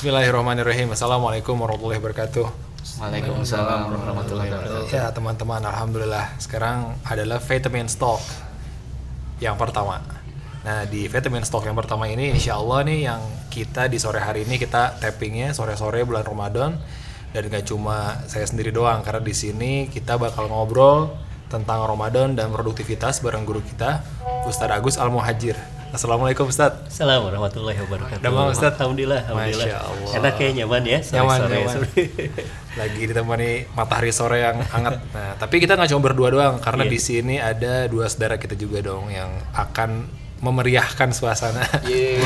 Bismillahirrahmanirrahim. Assalamualaikum warahmatullahi wabarakatuh. Waalaikumsalam warahmatullahi wabarakatuh. Ya teman-teman, alhamdulillah sekarang adalah vitamin stock yang pertama. Nah di vitamin stock yang pertama ini, insya Allah nih yang kita di sore hari ini kita tappingnya sore-sore bulan Ramadan dan gak cuma saya sendiri doang karena di sini kita bakal ngobrol tentang Ramadan dan produktivitas bareng guru kita Ustadz Agus Al Muhajir. Assalamualaikum Ustadz. Assalamualaikum warahmatullahi wabarakatuh. Mau, Ustaz? Alhamdulillah, alhamdulillah. Masya Allah. Enak ya, nyaman ya, sore Nyaman, sore. nyaman. Lagi ditemani matahari sore yang hangat. Nah, tapi kita nggak cuma berdua doang karena Iya. di sini ada dua saudara kita juga dong yang akan memeriahkan suasana. Iya.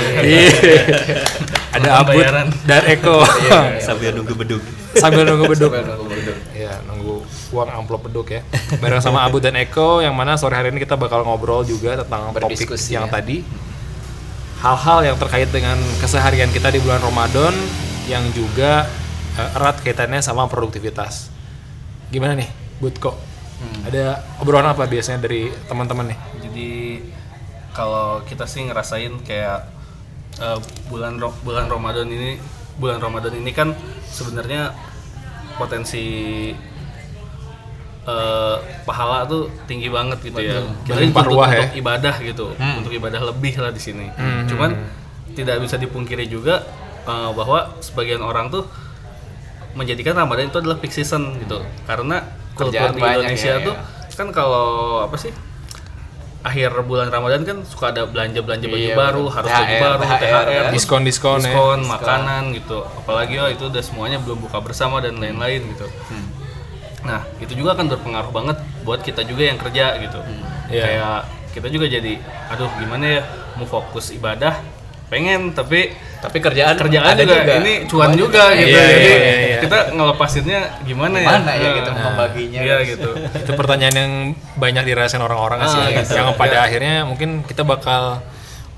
ada Abud dan Eko. Sambil nunggu beduk. Sambil nunggu beduk. Sambil nunggu beduk. Ya, nunggu uang amplop beduk ya. Bareng sama Abu dan Eko yang mana sore hari ini kita bakal ngobrol juga tentang topik Berdiskusi yang ya. tadi. Hal-hal yang terkait dengan keseharian kita di bulan Ramadan yang juga eh, erat kaitannya sama produktivitas. Gimana nih, Butko? Hmm. Ada obrolan apa biasanya dari teman-teman nih? Jadi kalau kita sih ngerasain kayak eh, bulan Ro- bulan Ramadan ini bulan Ramadan ini kan sebenarnya potensi eh, pahala tuh tinggi banget gitu ya. Kita untuk, ya. untuk ibadah gitu, untuk ibadah lebih lah di sini. Cuman tidak bisa dipungkiri juga eh, bahwa sebagian orang tuh menjadikan Ramadan itu adalah peak season gitu. Karena kultur di Indonesia ya, tuh kan kalau apa sih? akhir bulan Ramadan kan suka ada belanja-belanja baju Iya, baru, harus baju baru, THR, THR, ya. Diskon-diskon ya. diskon, makanan gitu. Apalagi oh itu udah semuanya belum buka bersama dan lain-lain gitu. Hmm. Nah, itu juga akan berpengaruh banget buat kita juga yang kerja gitu. Iya. Kayak kita juga jadi aduh gimana ya mau fokus ibadah pengen tapi Tapi kerjaan kerjaan ada juga, ini cuan Banyak. juga gitu. Iya, Jadi iya, iya, iya. kita ngelepasinnya gimana ya? Gimana ya gitu Nah, membaginya. Iya gitu. itu pertanyaan yang banyak dirasain orang-orang sih Ah, gitu. yang pada Ya. akhirnya mungkin kita bakal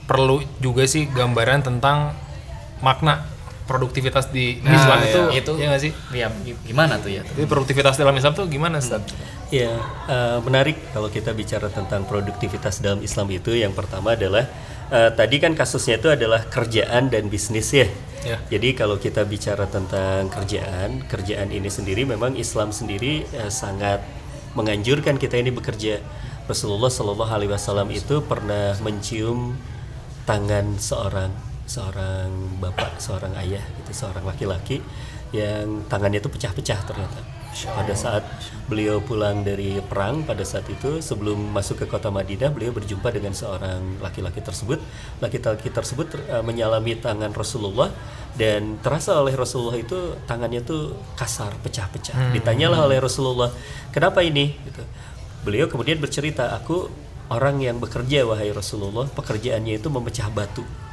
perlu juga sih gambaran tentang makna produktivitas di Nah, Islam iya. itu Itu ya nggak sih ya, gimana tuh ya? jadi produktivitas dalam Islam tuh gimana Ustaz? Ya, eh, menarik kalau kita bicara tentang produktivitas dalam Islam itu. Yang pertama adalah eh, tadi kan kasusnya itu adalah kerjaan dan bisnis ya. Ya. Jadi kalau kita bicara tentang kerjaan, kerjaan ini sendiri memang Islam sendiri eh, sangat menganjurkan kita ini bekerja. Rasulullah Shallallahu Alaihi Wasallam itu pernah mencium tangan seorang seorang bapak, seorang ayah, gitu, seorang laki-laki yang tangannya itu pecah-pecah ternyata. Pada saat beliau pulang dari perang, pada saat itu sebelum masuk ke kota Madinah, beliau berjumpa dengan seorang laki-laki tersebut. Laki-laki tersebut eh, menyalami tangan Rasulullah dan terasa oleh Rasulullah itu tangannya tuh kasar, pecah-pecah. Ditanyalah oleh Rasulullah, kenapa ini? Gitu. Beliau kemudian bercerita, aku orang yang bekerja wahai Rasulullah, pekerjaannya itu memecah batu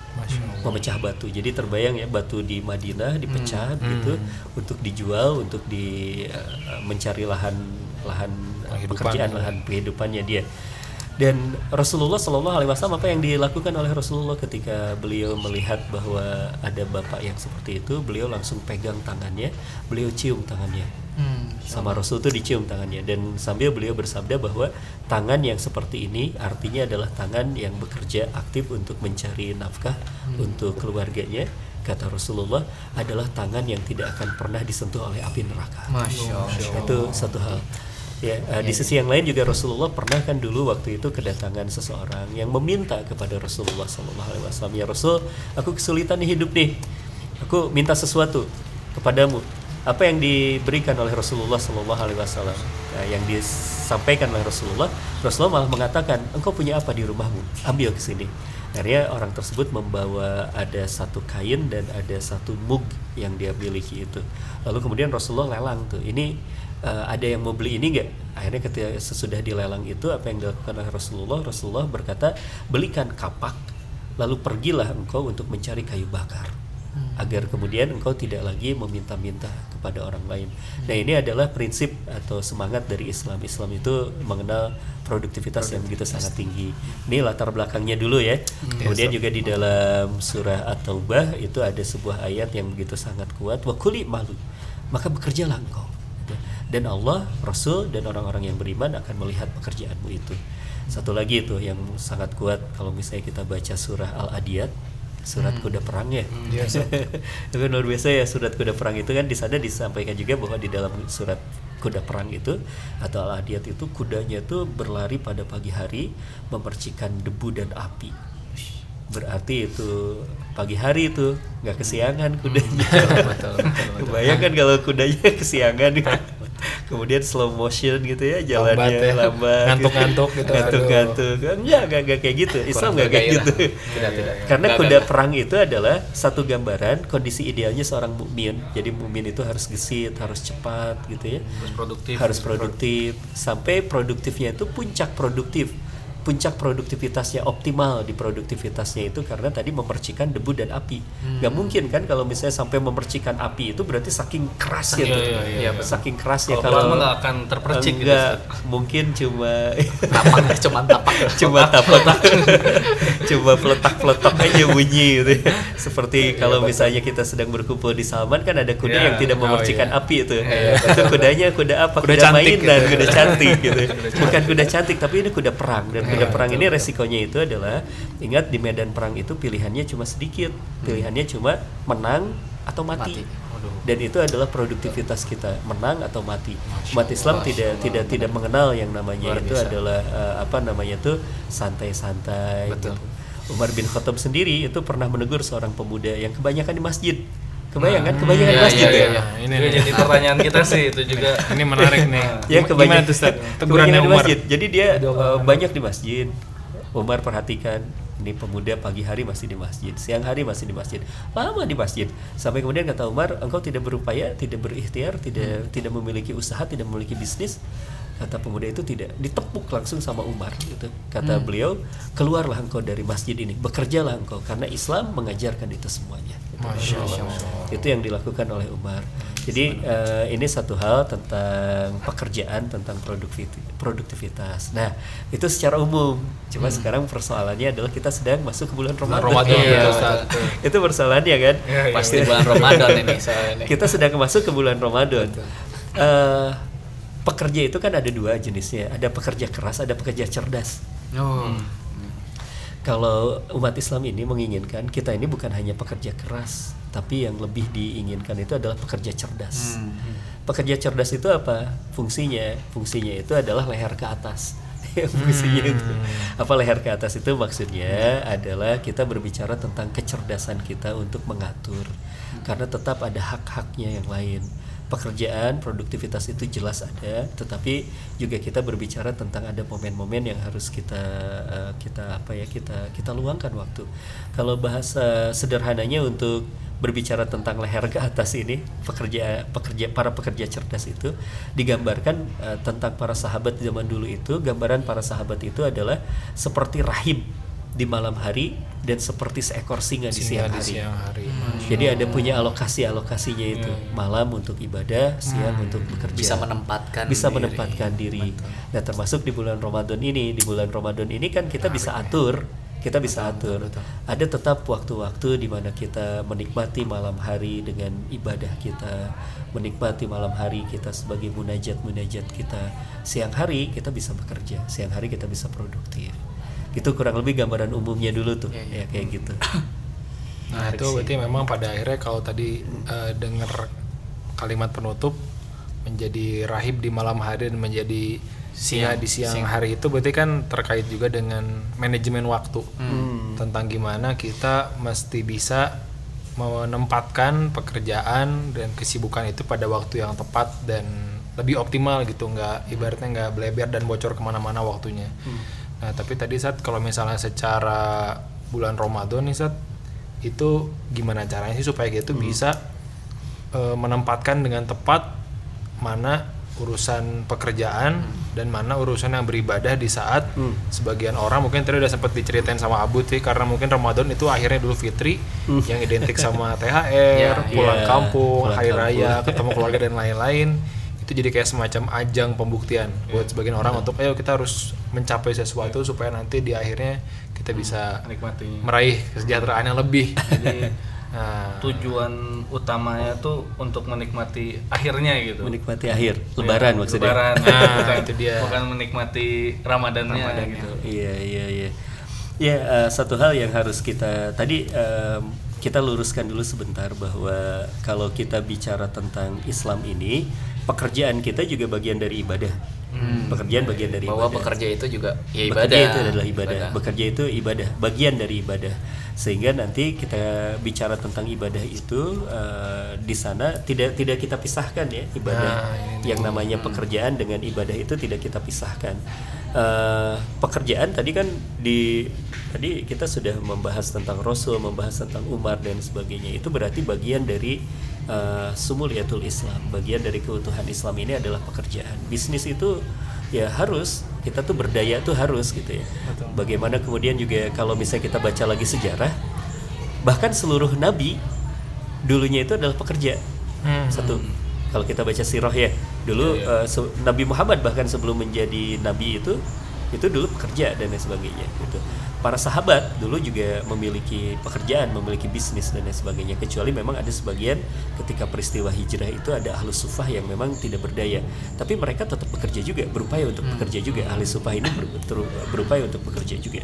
memecah batu. Jadi terbayang ya batu di Madinah dipecah begitu untuk dijual untuk di eh, mencari lahan lahan eh, Penghidupan. pekerjaan lahan kehidupannya dia. Dan Rasulullah Shallallahu Alaihi Wasallam apa yang dilakukan oleh Rasulullah ketika beliau melihat bahwa ada bapak yang seperti itu, beliau langsung pegang tangannya, beliau cium tangannya sama Rasul itu dicium tangannya. Dan sambil beliau bersabda bahwa tangan yang seperti ini artinya adalah tangan yang bekerja aktif untuk mencari nafkah untuk keluarganya kata Rasulullah adalah tangan yang tidak akan pernah disentuh oleh api neraka. Masya Allah. itu satu hal. Ya eh, di sisi yang lain juga Rasulullah pernah kan dulu waktu itu kedatangan seseorang yang meminta kepada Rasulullah Sallallahu Alaihi Wasallam ya Rasul aku kesulitan hidup nih. Aku minta sesuatu kepadamu apa yang diberikan oleh Rasulullah Sallallahu Alaihi Wasallam? Nah, yang disampaikan oleh Rasulullah Rasulullah malah mengatakan engkau punya apa di rumahmu? Ambil ke sini. Akhirnya orang tersebut membawa ada satu kain dan ada satu mug yang dia miliki itu. Lalu kemudian Rasulullah lelang tuh ini eh, ada yang mau beli ini nggak? Akhirnya ketika sesudah dilelang itu apa yang dilakukan oleh Rasulullah? Rasulullah berkata belikan kapak lalu pergilah engkau untuk mencari kayu bakar agar kemudian engkau tidak lagi meminta-minta kepada orang lain. Nah ini adalah prinsip atau semangat dari Islam. Islam itu mengenal produktivitas yang begitu sangat tinggi. Ini latar belakangnya dulu ya. Kemudian juga di dalam surah At-Taubah itu ada sebuah ayat yang begitu sangat kuat. Wa kuli malu. Maka bekerjalah engkau. Dan Allah, Rasul dan orang-orang yang beriman akan melihat pekerjaanmu itu. Satu lagi itu yang sangat kuat kalau misalnya kita baca surah Al-Adiyat surat kuda perang ya. Ustaz. itu kan luar biasa ya surat kuda perang itu kan di sana disampaikan juga bahwa di dalam surat kuda perang itu atau al-adiyat itu kudanya itu berlari pada pagi hari memercikan debu dan api. Berarti itu pagi hari itu nggak kesiangan kudanya. betul, betul, Bayangkan kalau kudanya kesiangan kemudian slow motion gitu ya jalannya Lambat ya. lambat. Ngantuk-ngantuk gitu, ngantuk-ngantuk. Enggak enggak enggak kayak gitu. Islam enggak kayak gitu. Tidak, tidak. karena kuda perang itu adalah satu gambaran kondisi idealnya seorang mukmin. Jadi mukmin itu harus gesit harus cepat gitu ya. Harus produktif. harus produktif. Sampai produktifnya itu puncak produktif puncak produktivitasnya optimal di produktivitasnya itu karena tadi memercikan debu dan api nggak mungkin kan kalau misalnya sampai memercikan api itu berarti saking kerasnya Iya, tuh iya, iya, betul. saking kerasnya Kalau kalau nggak akan terpercik gitu, enggak Ustaz. mungkin cuma Tapak, cuma tapak. cuma tapak coba peletak peletak aja bunyi gitu ya. seperti kalau misalnya kita sedang berkumpul di Salman kan ada kuda Iya. yang tidak Oh, memercikan iya. api itu itu kudanya kuda apa Kuda kuda, cantik mainan gitu. kuda cantik gitu bukan kuda cantik tapi ini kuda perang dan kuda perang ini resikonya itu adalah ingat di medan perang itu pilihannya cuma sedikit pilihannya cuma menang atau mati, Mati. dan itu adalah produktivitas kita menang atau mati. Umat Islam tidak tidak tidak mengenal yang namanya itu adalah eh, apa namanya tuh santai-santai Betul. gitu. Umar bin Khattab sendiri itu pernah menegur seorang pemuda yang kebanyakan di masjid kebayang kan kebanyakan di iya, masjid iya, ya iya. ini jadi pertanyaan kita sih itu juga. Ini menarik nih. ya Gimana kebanyakan tuh Ustaz? kebanyakan Tegurannya di Umar. masjid jadi dia eh, banyak di masjid Umar perhatikan ini pemuda pagi hari masih di masjid siang hari masih di masjid lama di masjid sampai kemudian kata Umar engkau tidak berupaya tidak berikhtiar tidak tidak memiliki usaha tidak memiliki bisnis kata pemuda itu tidak ditepuk langsung sama Umar gitu kata beliau keluarlah engkau dari masjid ini bekerjalah engkau karena Islam mengajarkan itu semuanya Masya Allah. itu yang dilakukan oleh Umar. Jadi eh, ini satu hal tentang pekerjaan, tentang produktivitas. Nah itu secara umum. Cuma sekarang persoalannya adalah kita sedang masuk ke bulan Ramadan. Ramadan, Iya, Ustaz. Ustaz. itu persoalannya kan. Pasti bulan Ramadan ini nih. Kita sedang masuk ke bulan Ramadan. Eh, pekerja itu kan ada dua jenisnya. Ada pekerja keras, ada pekerja cerdas. Oh. Kalau umat Islam ini menginginkan kita ini bukan hanya pekerja keras, tapi yang lebih diinginkan itu adalah pekerja cerdas. Pekerja cerdas itu apa? Fungsinya, fungsinya itu adalah leher ke atas. fungsinya itu apa leher ke atas itu maksudnya adalah kita berbicara tentang kecerdasan kita untuk mengatur, karena tetap ada hak-haknya yang lain pekerjaan produktivitas itu jelas ada tetapi juga kita berbicara tentang ada momen-momen yang harus kita eh, kita apa ya kita kita luangkan waktu. Kalau bahasa sederhananya untuk berbicara tentang leher ke atas ini pekerja pekerja para pekerja cerdas itu digambarkan eh, tentang para sahabat zaman dulu itu gambaran para sahabat itu adalah seperti rahib di malam hari dan seperti seekor singa di Singa siang di hari siang hari. jadi ada punya alokasi alokasinya itu malam untuk ibadah, siang untuk bekerja. Bisa menempatkan bisa diri. menempatkan diri. Nah termasuk di bulan Ramadan ini, di bulan Ramadan ini kan kita bisa atur, kita bisa atur. Ada tetap waktu-waktu di mana kita menikmati malam hari dengan ibadah kita, menikmati malam hari kita sebagai munajat munajat kita. Siang hari kita bisa bekerja, siang hari kita bisa produktif. Itu kurang lebih gambaran umumnya dulu tuh, ya kayak gitu. Nah itu berarti memang pada akhirnya kalau tadi eh, dengar kalimat penutup menjadi rahib di malam hari dan menjadi singa di siang hari itu berarti kan terkait juga dengan manajemen waktu. Tentang gimana kita mesti bisa menempatkan pekerjaan dan kesibukan itu pada waktu yang tepat dan lebih optimal gitu. Nggak ibaratnya nggak bleber dan bocor ke mana-mana waktunya. Nah tapi tadi saat kalau misalnya secara bulan Ramadan nih saat itu gimana caranya sih supaya kita tuh bisa eh, menempatkan dengan tepat mana urusan pekerjaan dan mana urusan yang beribadah di saat sebagian orang mungkin tadi udah sempat diceritain sama Abu sih karena mungkin Ramadan itu akhirnya Idul Fitri yang identik sama THR, Ya, pulang iya, kampung, pulang hari kampung. raya, ketemu keluarga dan lain-lain. Itu jadi kayak semacam ajang pembuktian buat sebagian orang untuk ayo kita harus mencapai sesuatu supaya nanti di akhirnya kita bisa Menikmati. meraih kesejahteraan yang lebih. Jadi Nah, tujuan utamanya tuh untuk menikmati akhirnya gitu. menikmati akhir lebaran Ya, maksudnya Lebaran. Nah, bukan, itu dia. Bukan menikmati Ramadannya gitu. iya iya iya Ya, eh, satu hal yang harus kita tadi em, kita luruskan dulu sebentar bahwa kalau kita bicara tentang Islam ini, pekerjaan kita juga bagian dari ibadah. Pekerjaan bagian dari bahwa ibadah. bekerja itu juga ya ibadah Bekerja itu adalah ibadah. Bekerja itu ibadah, bagian dari ibadah. Sehingga nanti kita bicara tentang ibadah itu eh, di sana tidak tidak kita pisahkan ya ibadah yang namanya pekerjaan dengan ibadah itu tidak kita pisahkan. Eh, pekerjaan tadi kan di tadi kita sudah membahas tentang Rasul, membahas tentang Umar dan sebagainya. Itu berarti bagian dari eh, sumuliyatul Islam, bagian dari keutuhan Islam ini adalah pekerjaan. Bisnis itu ya harus kita tuh berdaya tuh harus gitu ya. Bagaimana kemudian juga kalau misalnya kita baca lagi sejarah, bahkan seluruh nabi dulunya itu adalah pekerja. Satu. Kalau kita baca sirah ya, dulu eh, se- Nabi Muhammad bahkan sebelum menjadi nabi itu itu dulu pekerja dan lain sebagainya gitu. Para sahabat dulu juga memiliki pekerjaan, memiliki bisnis dan lain sebagainya. Kecuali memang ada sebagian ketika peristiwa hijrah itu ada ahlu sufah yang memang tidak berdaya, tapi mereka tetap bekerja juga, berupaya untuk bekerja juga. Ahli sufah ini ber- berupaya untuk bekerja juga,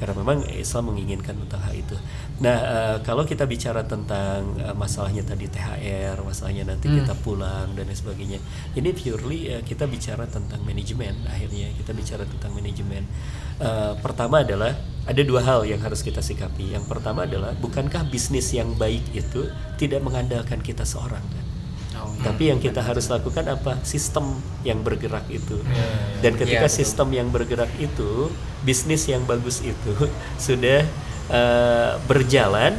karena memang Islam menginginkan tentang hal itu. Nah, eh, kalau kita bicara tentang eh, masalahnya tadi THR, masalahnya nanti kita pulang dan lain sebagainya, ini purely eh, kita bicara tentang manajemen. Akhirnya kita bicara tentang manajemen. Eh, pertama adalah ada dua hal yang harus kita sikapi. Yang pertama adalah bukankah bisnis yang baik itu tidak mengandalkan kita seorang kan? Tapi yang kita harus lakukan apa? Sistem yang bergerak itu. Dan ketika betul. sistem yang bergerak itu, bisnis yang bagus itu sudah eh, berjalan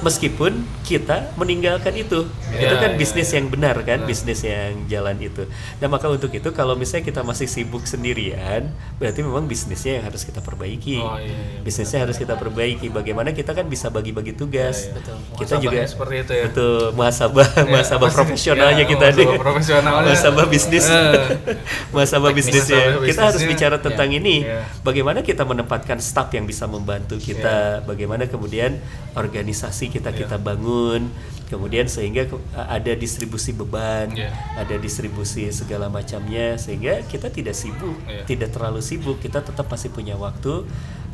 meskipun kita meninggalkan itu. itu kan bisnis yang benar kan, bisnis yang jalan itu. Nah, maka untuk itu kalau misalnya kita masih sibuk sendirian, berarti memang bisnisnya yang harus kita perbaiki. Oh, iya, iya, bisnisnya harus kita perbaiki. Bagaimana kita kan bisa bagi-bagi tugas. Kita juga seperti itu ya. Betul, muhasabah, muhasabah pasti. profesionalnya Ya, kita nih. profesionalnya. Muhasabah bisnis. Eh. muhasabah bisnisnya. Muhasabah Kita harus bisnisnya. bicara tentang ini. Iya. Bagaimana kita menempatkan staff yang bisa membantu kita, bagaimana kemudian organisasi kita Iya. kita bangun, kemudian sehingga ada distribusi beban, Iya. ada distribusi segala macamnya sehingga kita tidak sibuk, Iya. tidak terlalu sibuk, kita tetap masih punya waktu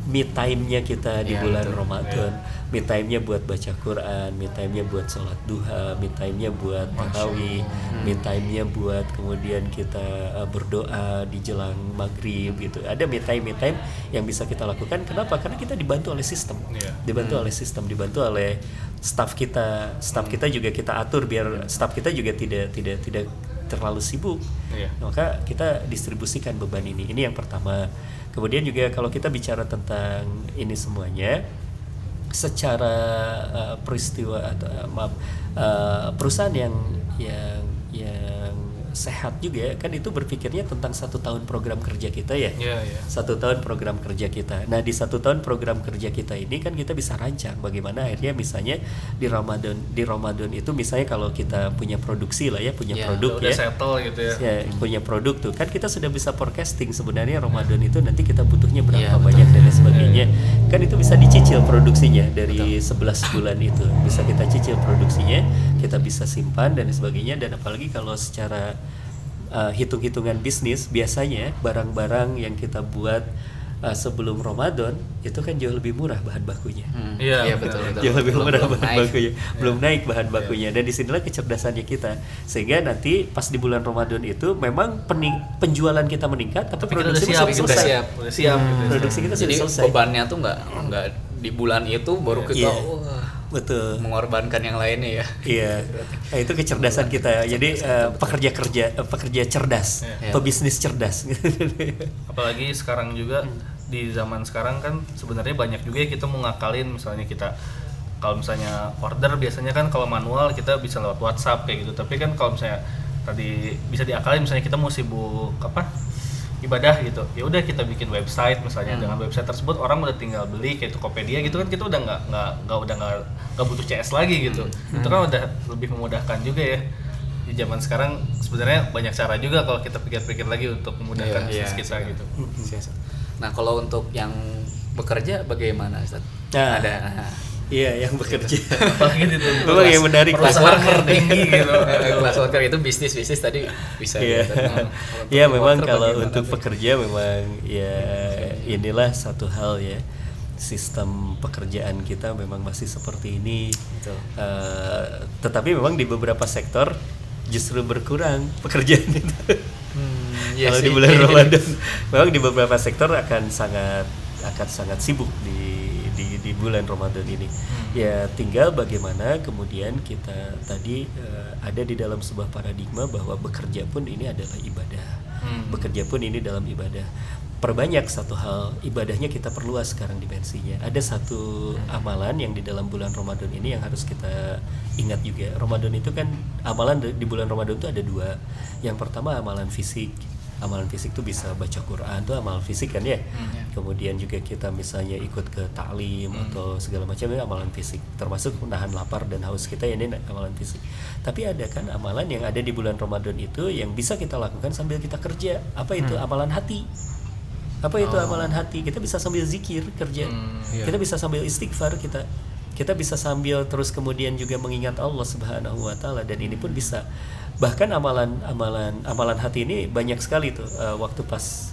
me time-nya kita di Iya, bulan betul. Ramadan, me time-nya buat baca Quran, me time-nya buat sholat duha, me time-nya buat tarawih, me time-nya buat kemudian kita uh, berdoa di jelang maghrib gitu. Ada me time me time yang bisa kita lakukan. Kenapa? Karena kita dibantu oleh sistem, Iya. dibantu oleh sistem, dibantu oleh staff kita, staff kita juga kita atur biar staff kita juga tidak tidak tidak terlalu sibuk. Iya. Maka kita distribusikan beban ini. Ini yang pertama. Kemudian juga kalau kita bicara tentang ini semuanya secara uh, peristiwa atau uh, maaf uh, perusahaan yang yang yang sehat juga kan itu berpikirnya tentang satu tahun program kerja kita ya. Iya, iya. satu tahun program kerja kita. Nah di satu tahun program kerja kita ini kan kita bisa rancang bagaimana akhirnya misalnya di Ramadan di Ramadan itu misalnya kalau kita punya produksi lah ya punya Ya, produk ya. settle gitu ya. ya punya produk tuh. Kan kita sudah bisa forecasting sebenarnya Ramadan itu nanti kita butuhnya berapa Iya, betul. banyak dan lain sebagainya. Kan itu bisa dicicil produksinya dari 11 bulan itu. Bisa kita cicil produksinya kita bisa simpan dan sebagainya. Dan apalagi kalau secara uh, hitung-hitungan bisnis biasanya barang-barang yang kita buat uh, sebelum Ramadan itu kan jauh lebih murah bahan bakunya Hmm. Iya, Iya, betul, betul betul. jauh lebih Belum- murah belum bahan naik. bakunya belum naik bahan bakunya dan di sinilah kecerdasannya kita sehingga nanti pas di bulan Ramadan itu memang pening- penjualan kita meningkat tapi, Tapi kita udah produksi siap, sudah kita selesai siap. Siap gitu. produksi kita Jadi sudah selesai bebannya tuh nggak nggak di bulan itu baru kita Iya. wah, betul mengorbankan yang lainnya ya. Iya, nah, itu kecerdasan kita. Jadi eh, pekerja kerja, eh, pekerja cerdas, Iya. pebisnis cerdas. apalagi sekarang juga di zaman sekarang kan sebenarnya banyak juga ya kita mau ngakalin misalnya kita kalau misalnya order biasanya kan kalau manual kita bisa lewat WhatsApp kayak gitu tapi kan kalau misalnya tadi bisa diakalin misalnya kita mau sibuk apa ibadah gitu. Ya udah kita bikin website misalnya. Dengan website tersebut orang udah tinggal beli kayak Tokopedia gitu kan kita udah nggak nggak nggak udah nggak nggak butuh CS lagi gitu. Itu kan udah lebih memudahkan juga ya. Di zaman sekarang sebenarnya banyak cara juga kalau kita pikir-pikir lagi untuk memudahkan Iya, bisnis kita gitu. Nah kalau untuk yang bekerja bagaimana Ustaz? Nah. Ada. Iya, yang bekerja. apalagi itu Memang yang menarik kelas worker tinggi gitu Kelas worker itu bisnis bisnis tadi bisa. Iya, gitu. Kalau Iya memang kalau untuk pekerja memang ya inilah satu hal ya. sistem pekerjaan kita memang masih seperti ini. Betul. Eh, tetapi memang di beberapa sektor justru berkurang pekerjaan itu. Hmm, iya Kalau di bulan Ramadan, memang di beberapa sektor akan sangat akan sangat sibuk di di, bulan Ramadan ini. Ya tinggal bagaimana kemudian kita tadi eh, ada di dalam sebuah paradigma bahwa bekerja pun ini adalah ibadah. Bekerja pun ini dalam ibadah. Perbanyak satu hal ibadahnya kita perluas sekarang dimensinya. Ada satu amalan yang di dalam bulan Ramadan ini yang harus kita ingat juga. Ramadan itu kan amalan di bulan Ramadan itu ada dua. Yang pertama amalan fisik amalan fisik tuh bisa baca Quran tuh amalan fisik kan ya? Kemudian juga kita misalnya ikut ke taklim atau segala macam itu amalan fisik. Termasuk menahan lapar dan haus kita ya ini amalan fisik. Tapi ada kan amalan yang ada di bulan Ramadan itu yang bisa kita lakukan sambil kita kerja. Apa itu? Amalan hati. Apa itu amalan hati? Kita bisa sambil zikir kerja. Iya. kita bisa sambil istighfar kita. Kita bisa sambil terus kemudian juga mengingat Allah Subhanahu wa taala dan ini pun bisa bahkan amalan amalan amalan hati ini banyak sekali tuh Eh, waktu pas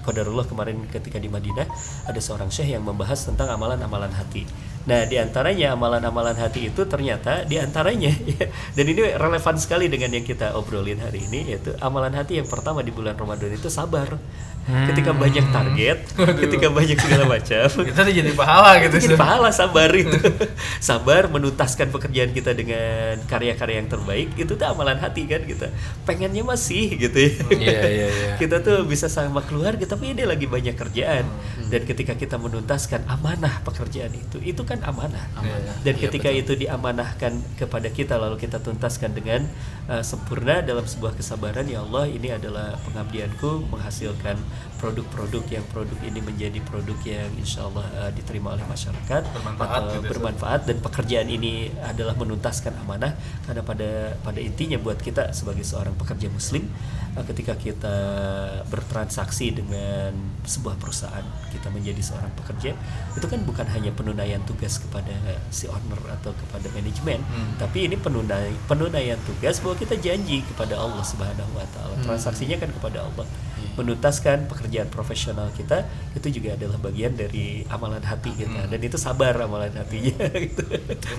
Qadarullah kemarin ketika di Madinah ada seorang syekh yang membahas tentang amalan-amalan hati. Nah, di antaranya amalan-amalan hati itu ternyata di antaranya ya, dan ini relevan sekali dengan yang kita obrolin hari ini yaitu amalan hati yang pertama di bulan Ramadan itu sabar. Ketika banyak target, ketika banyak segala macam, Kita jadi pahala gitu. itu jadi pahala sabar itu. Sabar menuntaskan pekerjaan kita dengan karya-karya yang terbaik itu tuh amalan hati kan kita pengennya masih gitu ya. Iya, iya, iya. kita tuh bisa sama keluarga tapi ini lagi banyak kerjaan. Dan ketika kita menuntaskan amanah pekerjaan itu itu kan amanah. Dan ketika itu diamanahkan kepada kita lalu kita tuntaskan dengan uh, sempurna dalam sebuah kesabaran ya Allah ini adalah pengabdianku menghasilkan produk-produk yang produk ini menjadi produk yang insya Allah uh, diterima oleh masyarakat Bermanfaat atau gitu ya, bermanfaat dan pekerjaan ini adalah menuntaskan amanah. Karena pada pada intinya buat kita sebagai seorang pekerja muslim uh, ketika kita bertransaksi dengan sebuah perusahaan kita menjadi seorang pekerja itu kan bukan hanya penunaian tugas kepada si owner atau kepada manajemen tapi ini penunai penunaian tugas bahwa kita janji kepada Allah Subhanahu wa taala. Transaksinya kan kepada Allah menuntaskan pekerjaan profesional kita itu juga adalah bagian dari amalan hati kita dan itu sabar amalan hatinya gitu.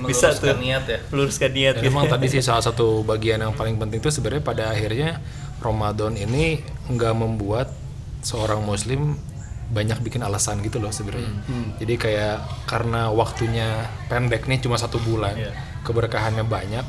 bisa tuh niat ya. meluruskan niat Dan gitu. emang tadi sih salah satu bagian yang paling penting itu sebenarnya pada akhirnya Ramadan ini nggak membuat seorang muslim banyak bikin alasan gitu loh sebenarnya. Jadi kayak karena waktunya pendek nih cuma satu bulan, Iya. keberkahannya banyak.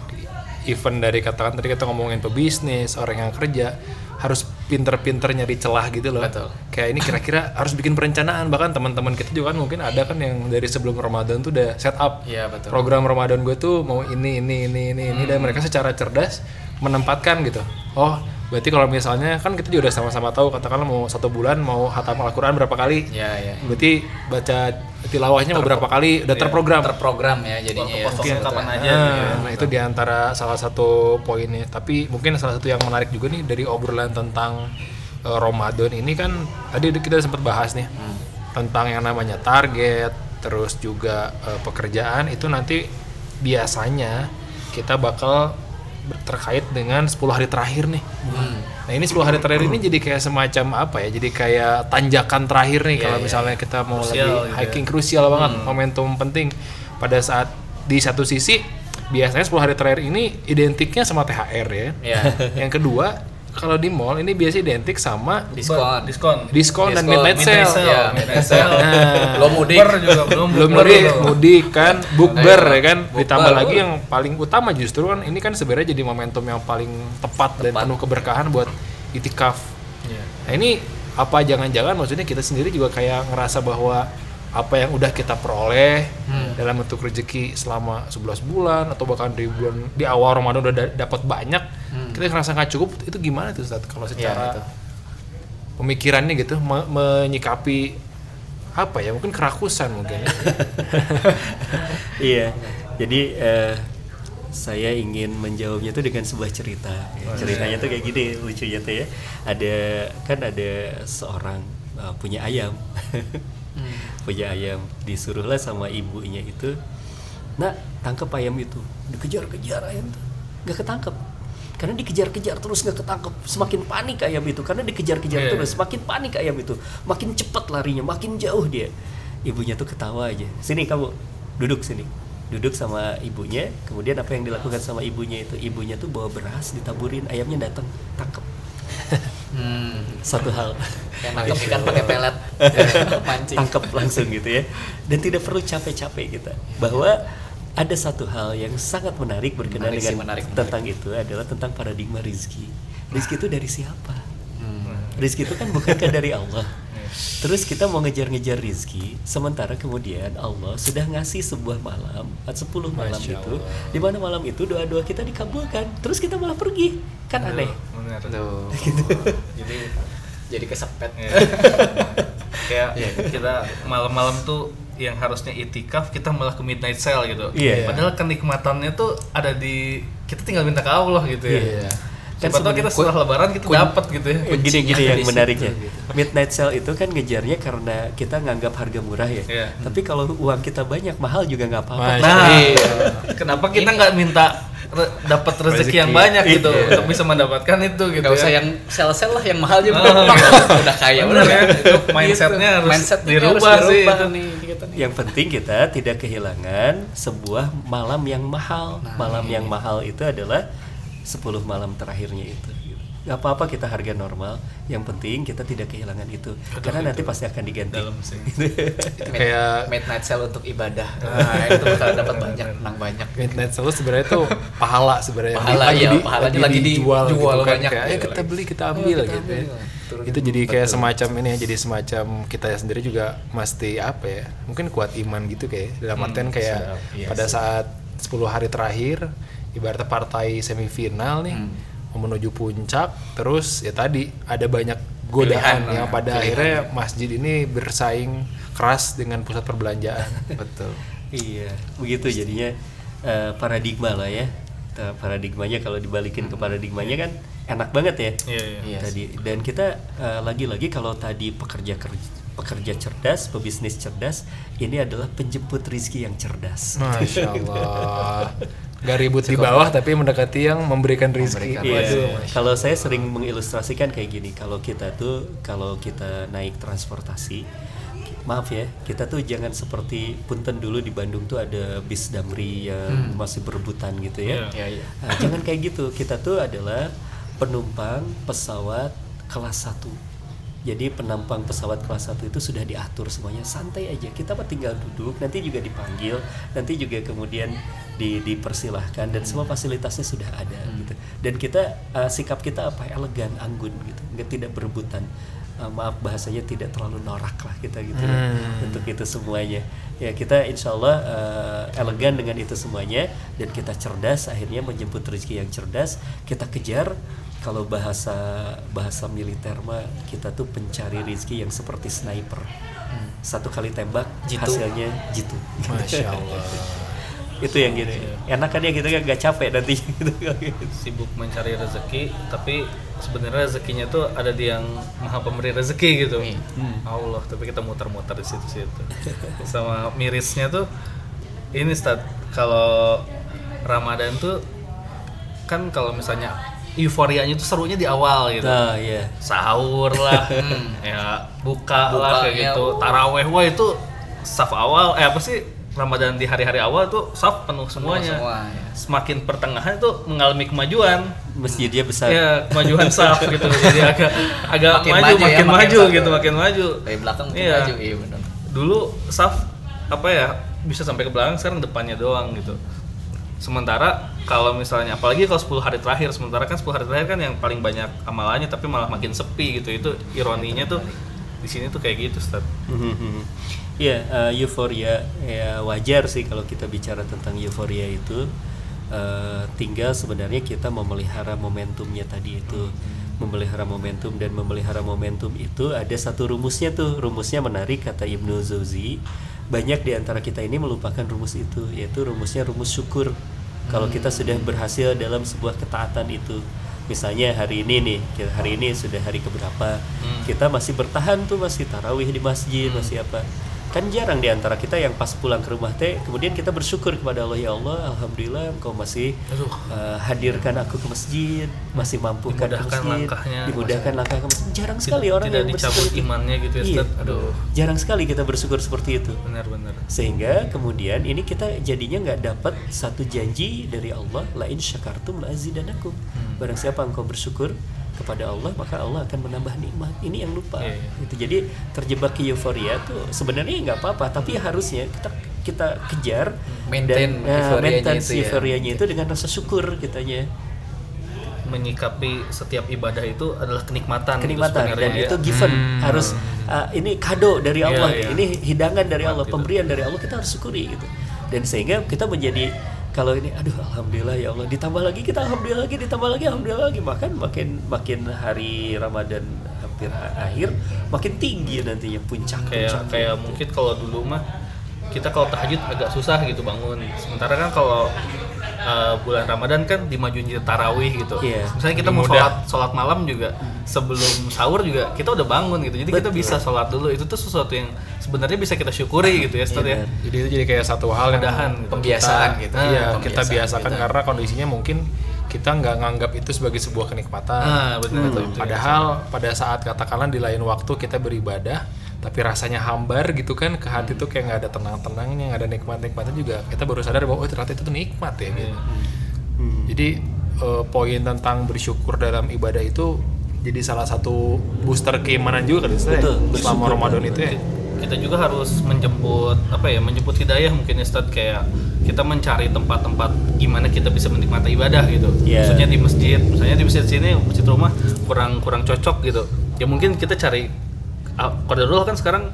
Event dari katakan tadi kita ngomongin pebisnis, orang yang kerja harus pinter-pinter nyari celah gitu loh. Betul. Kayak ini kira-kira harus bikin perencanaan bahkan teman-teman kita juga kan mungkin ada kan yang dari sebelum Ramadan tuh udah set up Iya, betul. program Ramadan gue tuh mau ini ini ini ini ini dan mereka secara cerdas menempatkan gitu oh berarti kalau misalnya kan kita juga udah sama-sama tahu katakanlah mau satu bulan mau hatam Al-Quran berapa kali Iya, iya. berarti baca tilawahnya beberapa kali udah terprogram Terprogram ya jadinya ya. Fokus kapan aja Nah, gitu ya. nah itu di antara salah satu poinnya. Tapi mungkin salah satu yang menarik juga nih dari obrolan tentang eh, Ramadan ini kan tadi kita sempat bahas nih tentang yang namanya target, terus juga eh, pekerjaan itu nanti biasanya kita bakal terkait dengan 10 hari terakhir nih. Nah ini 10 hari terakhir ini jadi kayak semacam apa ya? Jadi kayak tanjakan terakhir nih kalau misalnya kita mau Krusial lagi gitu ya. hiking krusial banget, momentum penting pada saat di satu sisi biasanya 10 hari terakhir ini identiknya sama THR ya. Iya. Yang kedua kalau di mall ini biasa identik sama Diskon. Diskon. diskon dan Diskon, midnight midnight sale. sale. Iya, midnight sale. Nah, Lo mudik. Juga belum belum gitu. mudik kan bukber ya kan bukber. ditambah lagi yang paling utama justru kan ini kan sebenarnya jadi momentum yang paling tepat, dan Tepat. penuh keberkahan buat itikaf Iya. nah ini apa jangan-jangan maksudnya kita sendiri juga kayak ngerasa bahwa apa yang udah kita peroleh Hmm. dalam bentuk rezeki selama 11 bulan atau bahkan di bulan di awal Ramadan udah da- dapat banyak kita ngerasa nggak cukup itu gimana tuh Ustaz kalau Hmm. Iya, secara itu. pemikirannya gitu me- menyikapi apa ya mungkin kerakusan mungkin ya. Iya. Jadi eh, saya ingin menjawabnya itu dengan sebuah cerita. Ya, Ceritanya tuh kayak gini lucunya tuh ya. Ada kan ada seorang eh, punya ayam. punya ayam disuruhlah sama ibunya itu, "Nak, tangkap ayam itu." Dikejar-kejar ayam tuh. Nggak ketangkep. Karena dikejar-kejar terus nggak ketangkep. Semakin panik ayam itu karena dikejar-kejar Iya. terus, semakin panik ayam itu. Makin cepat larinya, makin jauh dia. ibunya tuh ketawa aja sini kamu duduk sini duduk sama ibunya kemudian apa yang dilakukan sama ibunya itu ibunya tuh bawa beras ditaburin ayamnya datang tangkep Hmm. satu hal Kayak nangkep ikan pakai pelet. Mancing. tangkep langsung gitu ya dan tidak perlu capek-capek kita bahwa ada satu hal yang sangat menarik berkenaan Menarik sih, dengan menarik, menarik. tentang itu adalah tentang paradigma rizki rizki itu dari siapa Hmm. rizki itu kan bukankah dari Allah terus kita mau ngejar-ngejar rizki sementara kemudian Allah sudah ngasih sebuah malam 10 malam Masya itu di mana malam itu doa-doa kita dikabulkan terus kita malah pergi kan aneh Bener. Gitu. Jadi jadi kesepet. Iya. kayak kita malam-malam tuh yang harusnya itikaf kita malah ke midnight sale gitu. Iya. Padahal kenikmatannya tuh ada di kita tinggal minta ke Allah gitu ya. Iya. Kan Kan Siapa tahu kita setelah lebaran kita dapat gitu ya. Gini-gini yang di situ, menariknya gitu. midnight sale itu kan ngejarnya karena kita nganggap harga murah ya Iya. tapi kalau uang kita banyak mahal juga nggak apa-apa Masya Nah, Iya. kenapa kita nggak minta re- dapat rezeki yang Rezeki. banyak gitu Iya. untuk bisa mendapatkan itu gitu Gak ya. usah yang sel-sel lah yang mahal juga. Oh, udah kaya Bener udah ya, itu mindsetnya harus Mindsetnya dirubah harus sih dirubah itu. nih kita nih. yang penting kita tidak kehilangan sebuah malam yang mahal Nah, malam iya. yang mahal itu adalah 10 malam terakhirnya itu gitu. nggak apa-apa kita harga normal yang penting kita tidak kehilangan itu karena nanti pasti akan diganti Dalam sih. Itu kayak midnight sale untuk ibadah. Nah, itu bakal dapat banyak, menang banyak. midnight sale sebenarnya tuh pahala sebenarnya Pahala, Lagi iya, di- pahalanya lagi lagi dijual dijual gitu kan. banyak. kayak ayo kita beli kita ambil kita gitu ya. ambil. Turun. itu jadi kayak semacam ini ya jadi semacam kita sendiri juga mesti apa ya mungkin kuat iman gitu kayak dalam artian kayak iya pada saat 10 hari terakhir ibaratnya partai semifinal nih mau menuju puncak terus ya tadi ada banyak godaan Pilihan, yang nah, pada pilihan. akhirnya masjid ini bersaing keras dengan pusat perbelanjaan Betul. Iya, begitu jadinya eh, paradigma lah ya. Paradigmanya kalau dibalikin ke paradigmanya kan enak banget ya. Iya, iya. Iya Tadi dan kita eh, lagi-lagi kalau tadi pekerja kerja pekerja cerdas, pebisnis cerdas, ini adalah penjemput rizki yang cerdas. Masya Allah Gak ribut di bawah tapi mendekati yang memberikan rezeki Memberikan Iya. Waduh, Masya Kalau saya sering mengilustrasikan kayak gini, kalau kita tuh kalau kita naik transportasi, maaf ya, kita tuh jangan seperti punten dulu di Bandung tuh ada bis damri yang masih berebutan gitu ya. Iya. Iya, iya. Nah, jangan kayak gitu. Kita tuh adalah penumpang pesawat kelas 1. Jadi penumpang pesawat kelas 1 itu sudah diatur semuanya santai aja. Kita tinggal duduk, nanti juga dipanggil, nanti juga kemudian di, dipersilahkan dan semua fasilitasnya sudah ada gitu. Dan kita uh, sikap kita apa? Elegan, anggun gitu. Nggak tidak berebutan. Uh, maaf bahasanya tidak terlalu norak lah kita gitu ya, Hmm. untuk itu semuanya. Ya kita insya Allah uh, elegan dengan itu semuanya dan kita cerdas akhirnya menjemput rezeki yang cerdas kita kejar kalau bahasa bahasa militer mah kita tuh pencari rezeki yang seperti sniper satu kali tembak Jitu. hasilnya jitu Masya Allah itu yang gini enak kan ya kita kan gak capek nanti gitu Sibuk mencari rezeki, tapi sebenarnya rezekinya tuh ada di yang maha pemberi rezeki gitu. Iya. Allah, tapi kita muter-muter di situ-situ. Sama mirisnya tuh ini Stad, kalau Ramadan tuh kan kalau misalnya euforianya tuh serunya di awal gitu. nah ya sahur lah, ya buka lah kayak Bukanya, gitu, taraweh wah itu saf awal, eh apa sih Ramadan di hari-hari awal tuh saf penuh semuanya. semua, ya. Semakin pertengahan tuh mengalami kemajuan, masjidnya besar ya kemajuan saf gitu, jadi agak agak Makin maju, maju ya, makin makin maju saf. gitu, makin maju. Dari belakang mungkin Iya. maju, iya benar. Dulu saf apa ya bisa sampai ke belakang, sekarang depannya doang gitu. Sementara kalau misalnya apalagi kalau 10 hari terakhir, sementara kan 10 hari terakhir kan yang paling banyak amalannya tapi malah makin sepi gitu. Itu ironinya tuh di sini tuh kayak gitu, Ustaz. Iya, eh, euforia ya wajar sih kalau kita bicara tentang euforia itu. Eh, tinggal sebenarnya kita memelihara momentumnya tadi itu, memelihara momentum dan memelihara momentum itu ada satu rumusnya tuh. Rumusnya menarik kata Ibnu Jauzi. Banyak di antara kita ini melupakan rumus itu, yaitu rumusnya rumus syukur. Kalau kita sudah berhasil dalam sebuah ketaatan itu, misalnya hari ini nih, kita- hari ini sudah hari keberapa, kita masih bertahan tuh masih tarawih di masjid, masih apa kan jarang di antara kita yang pas pulang ke rumah teh kemudian kita bersyukur kepada Allah ya Allah alhamdulillah engkau masih Aduh. uh, hadirkan aku ke masjid masih mampukan ke Dimudahkan masjid langkahnya. dimudahkan langkah ke masjid jarang Tidak- sekali orang tidak yang dicabut bersyukur itu. imannya gitu ya, iya. Ustaz. Aduh. jarang sekali kita bersyukur seperti itu benar-benar sehingga kemudian ini kita jadinya nggak dapat satu janji dari Allah lain syakartum la azidanakum Hmm. barang siapa engkau bersyukur kepada Allah maka Allah akan menambah nikmat ini yang lupa Iya, iya. itu jadi terjebak ke euforia tuh sebenarnya nggak apa-apa tapi harusnya kita kita kejar Maintain dan, euforianya maintain itu ya. itu dengan rasa syukur kitanya menyikapi setiap ibadah itu adalah kenikmatan, kenikmatan sebenarnya dan ya. itu given harus uh, ini kado dari Iya, Allah iya. ini hidangan dari Allah gitu. pemberian dari Allah kita harus syukuri gitu dan sehingga kita menjadi kalau ini aduh alhamdulillah ya Allah. Ditambah lagi kita alhamdulillah lagi ditambah lagi alhamdulillah lagi. Makan makin makin hari Ramadan hampir akhir makin tinggi nantinya puncak kayak puncak kayak mungkin kalau dulu mah kita kalau tahajud agak susah gitu bangun. Sementara kan kalau uh, bulan Ramadan kan dimajuin jadi tarawih gitu Iya. misalnya kita mau sholat sholat malam juga sebelum sahur juga kita udah bangun gitu jadi kita Betul. bisa sholat dulu itu tuh sesuatu yang sebenarnya bisa kita syukuri gitu ya Ustaz ya Iya, Jadi itu jadi kayak satu hal yang Mudahan gitu. Pembiasaan kita- gitu. Iya, Pembiasaan kita biasakan kita. karena kondisinya mungkin kita nggak nganggap itu sebagai sebuah kenikmatan. ah benar itu, itu. Padahal pada saat katakanlah di lain waktu kita beribadah, tapi rasanya hambar gitu kan ke hati tuh kayak nggak ada tenang-tenangnya, nggak ada nikmat-nikmatnya juga. Kita baru sadar bahwa oh ternyata itu tuh nikmat ya gitu. Hmm. Jadi eh, poin tentang bersyukur dalam ibadah itu jadi salah satu booster keimanan juga kan Ustaz, ya? Betul, selama Ramadan itu ya. kita juga harus menjemput apa ya menjemput hidayah mungkin ya Ustaz kayak kita mencari tempat-tempat gimana kita bisa menikmati ibadah gitu Iya. maksudnya di masjid misalnya di masjid sini masjid rumah kurang kurang cocok gitu ya mungkin kita cari ah, Qadarullah kan sekarang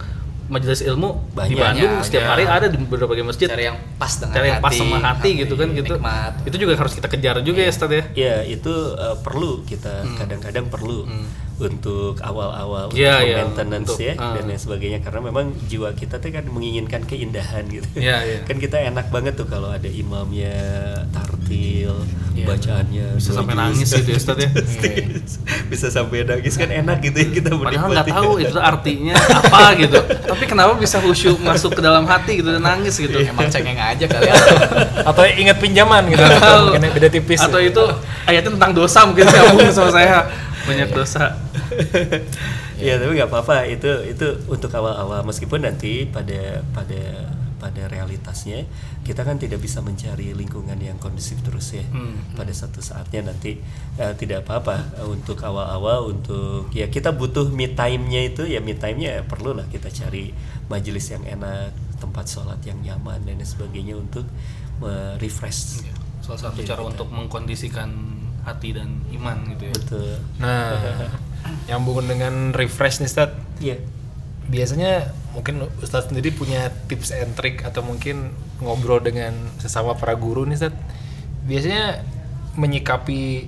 majelis ilmu di Banyak, Bandung setiap ya. hari ada di berbagai masjid. Cari yang pas dengan cari yang pas hati, sama hati gitu kan gitu. nikmat. itu juga harus kita kejar juga ya Ustaz ya? Ya itu uh, perlu kita kadang-kadang perlu untuk awal-awal untuk Iya, iya, maintenance untuk, ya ah. dan lain sebagainya karena memang jiwa kita tuh kan menginginkan keindahan gitu. Iya, iya. kan kita enak banget tuh kalau ada imamnya tartil, Iya. bacaannya bisa sampai nangis gitu ya Ustaz ya bisa sampai nangis kan enak gitu ya kita Padahal nggak tahu itu artinya apa gitu. Tapi kenapa bisa khusyuk masuk ke dalam hati gitu dan nangis gitu. Emang cengeng aja kali ya. Atau ingat pinjaman gitu, mungkin beda tipis. Atau itu ayatnya tentang dosa mungkin sama saya. Banyak dosa. ya tapi nggak apa-apa itu itu untuk awal-awal meskipun nanti pada pada pada realitasnya kita kan tidak bisa mencari lingkungan yang kondusif terus ya Hmm. pada satu saatnya nanti eh, tidak apa-apa untuk awal-awal untuk ya kita butuh me time-nya itu ya me time-nya perlu lah kita cari majelis yang enak tempat sholat yang nyaman dan sebagainya untuk refresh Salah satu cara kita. untuk mengkondisikan hati dan iman gitu ya. betul Nah, nyambung dengan refresh nih Ustaz. iya Biasanya mungkin Ustadz sendiri punya tips and trick atau mungkin ngobrol dengan sesama para guru nih Ustadz. Biasanya menyikapi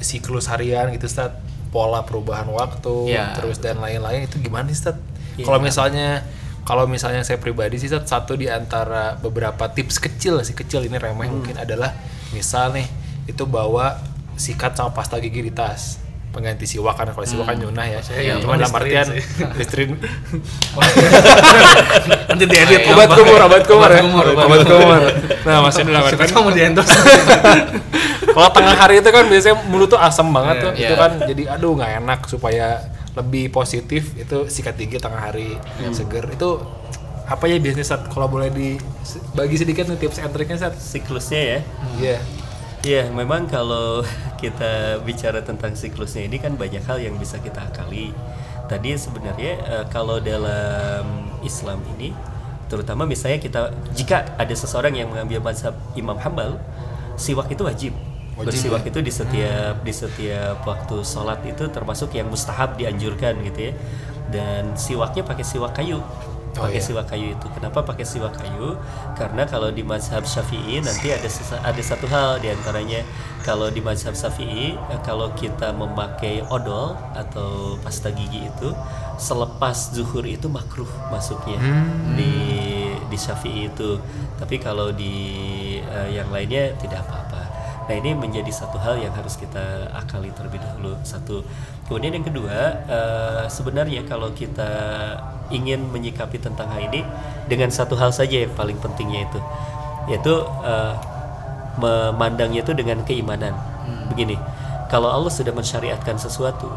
siklus harian gitu Ustadz, pola perubahan waktu, Ya. terus dan lain-lain itu gimana sih Ustadz? Ya. Kalau misalnya kalau misalnya saya pribadi sih Ustadz, satu di antara beberapa tips kecil sih kecil ini remeh mungkin adalah misal nih itu bawa sikat sama pasta gigi di tas pengganti siwak kan kalau siwak kan nyunah ya Saya yang cuma dalam artian sih. Listerine Nanti diedit ya. obat kumur, obat kumur ya. kumur, obat Obat kumur. Nah, maksudnya dalam artian mau di endorse. kalau tengah hari itu kan biasanya mulut tuh asam banget Iya. tuh. Itu Iya. kan jadi aduh nggak enak supaya lebih positif itu sikat gigi tengah hari yang seger. Itu apa ya biasanya saat kalau boleh di bagi sedikit nih tips and triknya saat siklusnya ya Iya. Iya, memang kalau kita bicara tentang siklusnya ini kan banyak hal yang bisa kita akali. Tadi sebenarnya eh, kalau dalam Islam ini, terutama misalnya kita jika ada seseorang yang mengambil mazhab Imam Hambal, siwak itu wajib. Wajib, Bersiwak ya? itu di setiap di setiap waktu sholat itu termasuk yang mustahab dianjurkan gitu ya. Dan siwaknya pakai siwak kayu Oh, pakai iya. siwak kayu itu. Kenapa pakai siwak kayu? Karena kalau di mazhab Syafi'i nanti ada sesa- ada satu hal di antaranya kalau di mazhab Syafi'i eh, kalau kita memakai odol atau pasta gigi itu selepas zuhur itu makruh masuknya di di Syafi'i itu. Tapi kalau di eh, yang lainnya tidak apa-apa. Nah ini menjadi satu hal yang harus kita akali terlebih dahulu satu. Kemudian yang kedua eh, sebenarnya kalau kita ingin menyikapi tentang hal ini dengan satu hal saja yang paling pentingnya itu yaitu eh, memandangnya itu dengan keimanan. Begini, kalau Allah sudah mensyariatkan sesuatu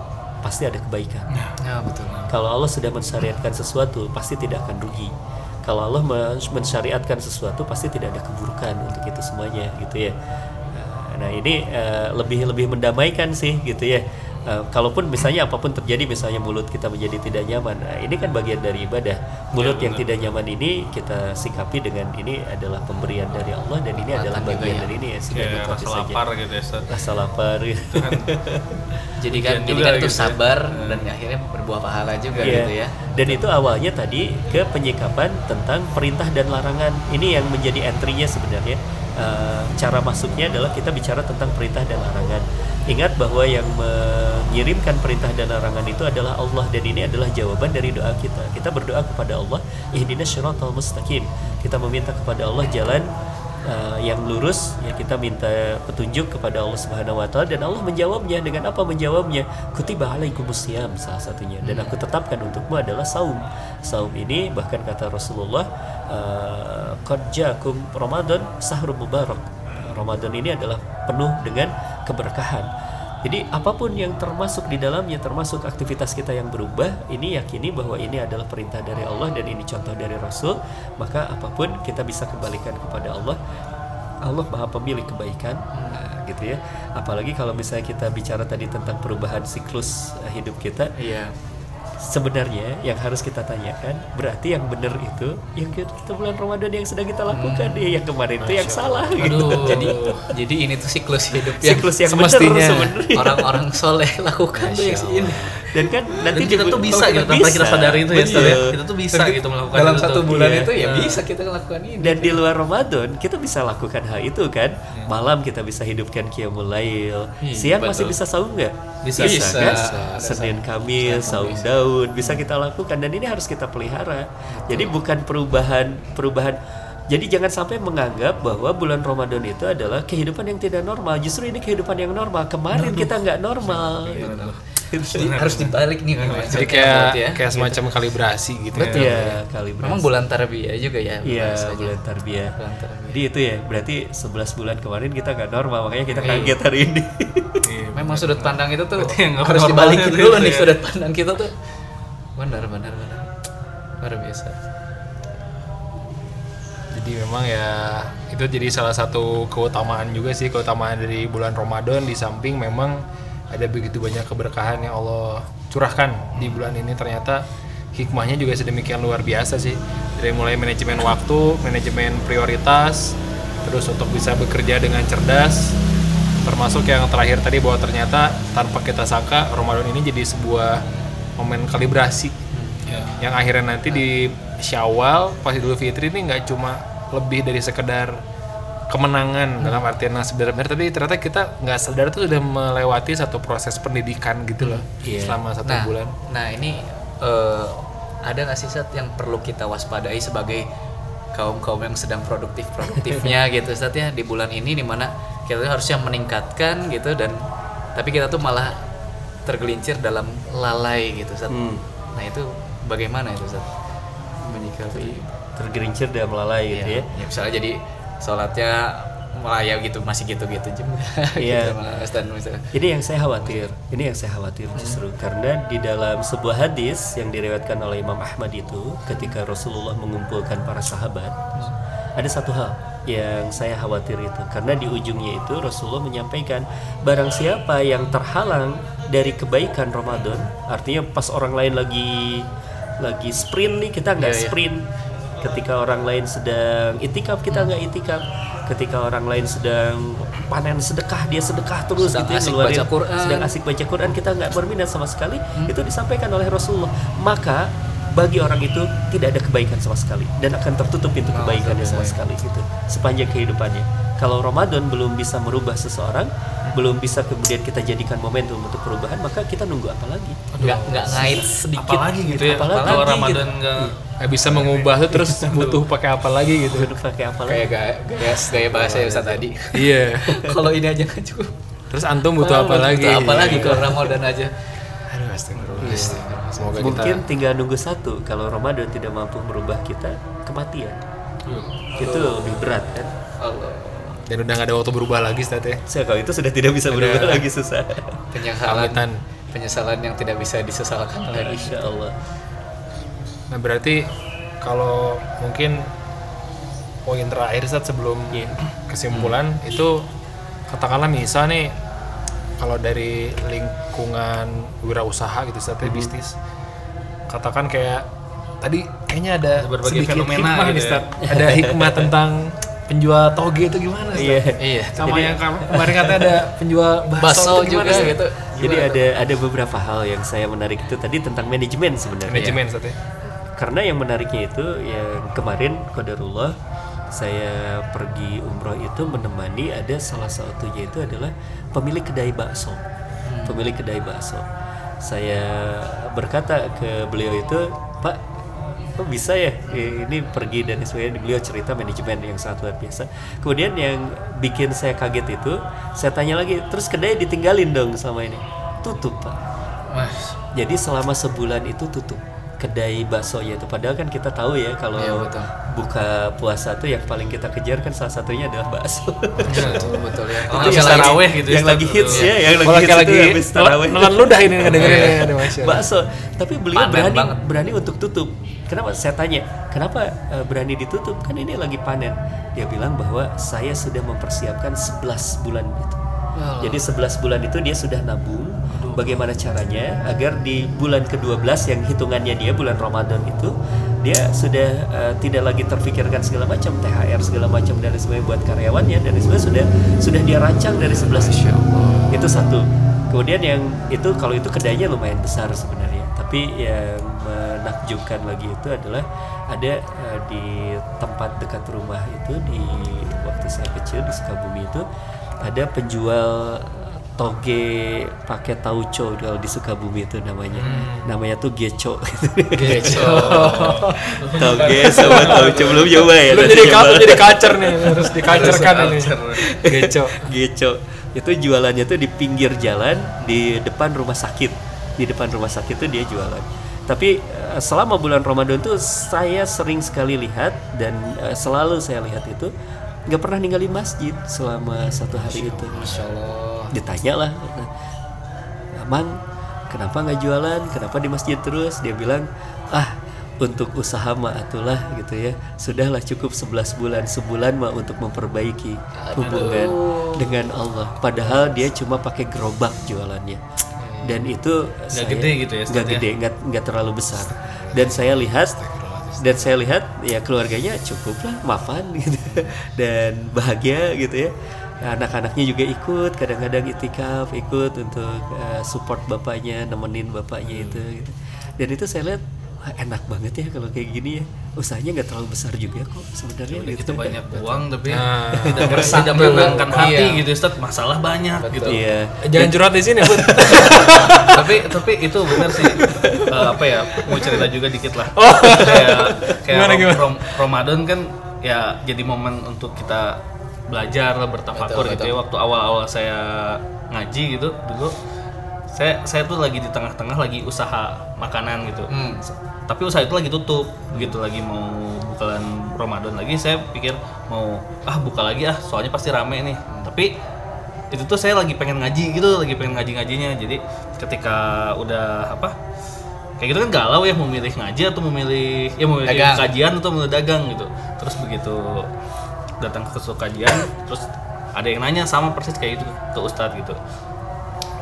pasti ada kebaikan. Ya betul. Kalau Allah sudah mensyariatkan sesuatu, pasti tidak akan rugi. Kalau Allah men- mensyariatkan sesuatu, pasti tidak ada keburukan untuk itu semuanya, gitu ya. Nah, ini eh, lebih lebih mendamaikan sih, gitu ya. Eh, kalaupun misalnya apa pun terjadi, misalnya mulut kita menjadi tidak nyaman, nah, ini kan bagian dari ibadah. Mulut yang tidak nyaman ini kita sikapi dengan ini adalah pemberian dari Allah dan ini adalah juga bagian ya. dari ini ya. Nikmati rasa saja. lapar gitu ya. Rasa lapar. gitu. Jadi kan jadi kan itu gitu ya. sabar dan akhirnya berbuah pahala juga Iya. gitu ya. Dan itu awalnya tadi ke penyikapan tentang perintah dan larangan. Ini yang menjadi entry-nya sebenarnya. Eh, cara masuknya adalah kita bicara tentang perintah dan larangan. Ingat bahwa yang mengirimkan perintah dan larangan itu adalah Allah dan ini adalah jawaban dari doa kita. Kita berdoa kepada Allah, ihdinas syiratal mustaqim. Kita meminta kepada Allah jalan uh, yang lurus ya kita minta petunjuk kepada Allah Subhanahu wa taala dan Allah menjawabnya. Dengan apa menjawabnya? Kutiba alaikumusiyam salah satunya. Dan aku tetapkan untukmu adalah saum. Saum ini bahkan kata Rasulullah uh, qad ja'akum Ramadan sahrul mubarak. Ramadan ini adalah penuh dengan keberkahan jadi apa pun yang termasuk di dalamnya termasuk aktivitas kita yang berubah ini yakini bahwa ini adalah perintah dari Allah dan ini contoh dari Rasul maka apa pun kita bisa kembalikan kepada Allah. Allah maha pemilik kebaikan Nah, gitu ya. Apalagi kalau misalnya kita bicara tadi tentang perubahan siklus eh, hidup kita Iya. Sebenarnya yang harus kita tanyakan berarti yang benar itu yang kita bulan Ramadan yang sedang kita lakukan. Ya yang kemarin itu yang salah gitu. Aduh. jadi jadi ini tuh siklus hidup yang siklus yang semestinya benar sebenarnya. orang-orang soleh lakukan tuh yang ini. Dan kan nanti Dan kita tuh bisa gitu tanpa kita bisa. sadari itu ya ya. Kita tuh bisa Dan gitu melakukan dalam itu satu tuh. bulan Iya. itu Ya Nah. bisa kita lakukan ini. dan di luar Ramadan kita bisa lakukan hal itu kan malam kita bisa hidupkan qiyamul lail Iya, siang masih betul. bisa saum nggak Bisa. Bisa. kan Bisa. Senin Kamis saum daun bisa kita lakukan dan ini harus kita pelihara jadi bukan perubahan perubahan jadi jangan sampai menganggap bahwa bulan Ramadan itu adalah kehidupan yang tidak normal justru ini kehidupan yang normal kemarin kita nggak normal Jadi harus dibalik nih memang. Jadi kayak kayak semacam kalibrasi gitu ya. Iya, kalibrasi. Memang bulan tarbiyah juga ya. Iya, bulan tarbiyah. Bulan tarbiyah. Jadi itu ya, berarti 11 bulan kemarin kita nggak normal, makanya kita Iya. kaget hari ini. Memang sudut pandang itu tuh harus dibalikin dulu ya. nih sudut pandang kita tuh. Benar, benar, benar. Luar biasa. Jadi memang ya itu jadi salah satu keutamaan juga sih keutamaan dari bulan Ramadan di samping memang ada begitu banyak keberkahan yang Allah curahkan di bulan ini. Ternyata hikmahnya juga sedemikian luar biasa sih. Dari mulai manajemen waktu, manajemen prioritas, terus untuk bisa bekerja dengan cerdas, termasuk yang terakhir tadi bahwa ternyata tanpa kita sangka Ramadan ini jadi sebuah momen kalibrasi. Yang akhirnya nanti di Syawal pas Idul Fitri ini nggak cuma lebih dari sekedar kemenangan dalam artian yang sebenarnya tapi ternyata kita nggak sadar tuh sudah melewati satu proses pendidikan gitu loh Iya. selama satu Nah, bulan nah ini eh, ada nggak sih Sat, yang perlu kita waspadai sebagai kaum kaum yang sedang produktif produktifnya gitu Sat ya di bulan ini di mana kita harusnya meningkatkan gitu dan tapi kita tuh malah tergelincir dalam lalai gitu Sat. Hmm. Nah itu bagaimana itu Sat? Menyikapi Tergerincir dan melalai gitu ya. ya misalnya jadi sholatnya melayang gitu masih gitu-gitu juga. Iya. gitu, dan misalnya. Ini yang saya khawatir. Ini yang saya khawatir justru. Karena di dalam sebuah hadis yang diriwayatkan oleh Imam Ahmad itu ketika Rasulullah mengumpulkan para sahabat, ada satu hal yang saya khawatir itu. Karena di ujungnya itu Rasulullah menyampaikan barang siapa yang terhalang dari kebaikan Ramadan, artinya pas orang lain lagi lagi sprint nih kita nggak Iya, iya. sprint ketika orang lain sedang itikaf kita nggak itikaf. Ketika orang lain sedang panen sedekah dia sedekah terus Sedang gitu ya asik ngeluarin- baca Quran. sedang asik baca Quran kita nggak berminat sama sekali. Itu disampaikan oleh Rasulullah. Maka bagi orang itu tidak ada kebaikan sama sekali dan akan tertutup pintu kebaikannya sama sekali gitu sepanjang kehidupannya kalau Ramadan belum bisa merubah seseorang, belum bisa kemudian kita jadikan momentum untuk perubahan, maka kita nunggu apa lagi? nggak nggak ngait sedikit apalagi gitu ya? Apalagi kalau gitu. Ramadan nggak nggak bisa mengubah tuh terus butuh pakai apa lagi gitu. Udah pakai apa lagi? kayak gaya gaya, gaya bahasa ya Ustaz tadi. Iya. Kalau ini aja nggak cukup. Terus antum butuh apa lagi? Butuh apa lagi kalau Ramadan aja? Aduh astagfirullah. Semoga Mungkin kita tinggal nunggu satu. Kalau Ramadan tidak mampu merubah kita, kematian. Itu lebih berat kan? Allah dan udah nggak ada waktu berubah lagi Ustaz ya Saya kalau itu sudah tidak bisa berubah lagi susah. penyesalan Pamitan. penyesalan yang tidak bisa disesalkan lagi Insya Allah. Nah berarti kalau mungkin poin terakhir saat sebelum Iya. kesimpulan itu katakanlah misal nih kalau dari lingkungan wirausaha gitu saat Mm-hmm. bisnis katakan kayak tadi kayaknya ada Ada berbagai sedikit fenomena hikmah gitu nih ya. Ustaz. ada hikmah tentang penjual toge itu gimana? Iya. iya sama yang kam- kemarin katanya ada penjual bakso, bakso itu gimana juga Ustaz? gitu Jadi ada ada beberapa hal yang saya menarik itu tadi tentang manajemen sebenarnya. manajemen Ustaz ya Karena yang menariknya itu yang kemarin Qadarullah saya pergi umroh itu menemani ada salah satunya itu adalah pemilik kedai bakso. Pemilik kedai bakso. Saya berkata ke beliau itu, "Pak, kok bisa ya? Eh, ini pergi dan sebagainya beliau cerita manajemen yang sangat luar biasa. Kemudian yang bikin saya kaget itu saya tanya lagi terus kedai ditinggalin dong selama ini? Tutup pak. Mas, jadi selama sebulan itu tutup kedai baksonya itu. Padahal kan kita tahu ya kalau Iya, betul. buka puasa tuh yang paling kita kejar kan salah satunya adalah bakso. Betul betul ya. Oh, yang lagi- taraweh gitu ya, yang lagi hits ya yang Oh, lagi hits lagi itu habis taraweh. nelan ludah ini ngedengerin Allah. bakso. Tapi beliau Panen berani banget. berani untuk tutup kenapa? Saya tanya kenapa eh, berani ditutup? Kan ini lagi panen. Dia bilang bahwa saya sudah mempersiapkan 11 bulan itu. Jadi 11 bulan itu dia sudah nabung. Bagaimana caranya? Agar di bulan ke-12 yang hitungannya dia bulan Ramadan itu dia sudah eh, tidak lagi terfikirkan segala macam THR segala macam dan sebagainya buat karyawannya dan sebagainya sudah sudah dia rancang dari 11 itu. Satu. Kemudian yang itu kalau itu kedainya lumayan besar sebenarnya. Tapi yang menakjubkan lagi itu adalah ada eh, di tempat dekat rumah itu di waktu saya kecil di Sukabumi itu ada penjual toge pakai tauco kalau di Sukabumi itu namanya namanya tuh geco Geco. toge sama tauco belum coba ya Lu nanti jadi kamu jadi kacer nih harus dikacerkan ini geco Geco. Itu jualannya tuh di pinggir jalan di depan rumah sakit. Di depan rumah sakit tuh dia jualan. Tapi eh, selama bulan Ramadan tuh saya sering sekali lihat dan eh, selalu saya lihat itu nggak pernah ninggalin masjid selama satu hari itu. Masya Allah. Ditanya lah, Mang, kenapa nggak jualan? Kenapa di masjid terus? Dia bilang, ah untuk usaha mah atulah gitu ya. Sudahlah cukup 11 bulan. Sebulan mah untuk memperbaiki hubungan dengan Allah. Padahal dia cuma pakai gerobak jualannya dan itu Nggak gede gitu ya, nggak ya? gede nggak nggak terlalu besar. Dan saya lihat dan saya lihat ya keluarganya cukup lah mapan gitu. Dan bahagia gitu ya. Anak-anaknya juga ikut kadang-kadang itikaf ikut untuk eh, support bapaknya nemenin bapaknya itu gitu. dan itu saya lihat wah, enak banget ya kalau kayak gini ya. Usahanya nggak terlalu besar juga kok sebenarnya Udah gitu kita banyak uang tapi Nah. tidak Resah tidak menenangkan hati Iya. gitu Ustaz. Masalah banyak gitu. Iya. Jangan curhat di sini Bud. Tapi tapi itu benar sih. Eh, apa ya mau cerita juga dikit lah. Kayak kayak Gimana, gimana? Rom- Ramadan kan ya jadi momen untuk kita belajar lah bertafakur Betul, gitu ya. waktu awal-awal saya ngaji gitu dulu saya saya tuh lagi di tengah-tengah lagi usaha makanan gitu. Hmm. Tapi usaha itu lagi tutup gitu lagi mau bukaan Ramadan lagi saya pikir mau ah buka lagi ah soalnya pasti rame nih. Tapi itu tuh saya lagi pengen ngaji gitu lagi pengen ngaji ngajinya. Jadi ketika udah apa kayak gitu kan galau ya mau milih ngaji atau memilih ya mau milih Dagang. kajian atau mau dagang gitu. Terus begitu datang ke kajian terus ada yang nanya sama persis kayak gitu ke ustadz gitu.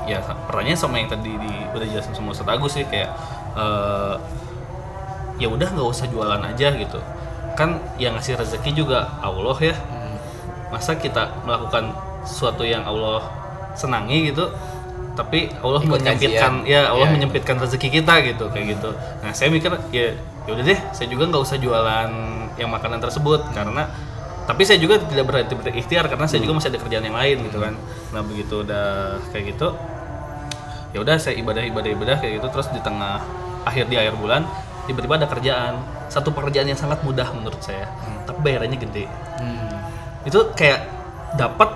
Ya pertanyaan sama yang tadi di, udah jelasin sama Ustadz Agus sih kayak eh, ya udah nggak usah jualan aja gitu. Kan yang ngasih rezeki juga Allah ya. Masa kita melakukan sesuatu yang Allah senangi gitu tapi Allah Ikut menyempitkan kajian. ya Allah Iya, menyempitkan rezeki kita gitu kayak gitu. Nah saya mikir ya ya udah deh saya juga nggak usah jualan yang makanan tersebut karena tapi saya juga tidak berhenti berikhtiar karena saya juga masih ada kerjaan yang lain gitu kan. Nah begitu udah kayak gitu ya udah saya ibadah ibadah ibadah kayak gitu terus di tengah akhir di akhir bulan tiba-tiba ada kerjaan. Satu pekerjaan yang sangat mudah menurut saya. Tapi bayarannya gede. Hmm. itu kayak dapat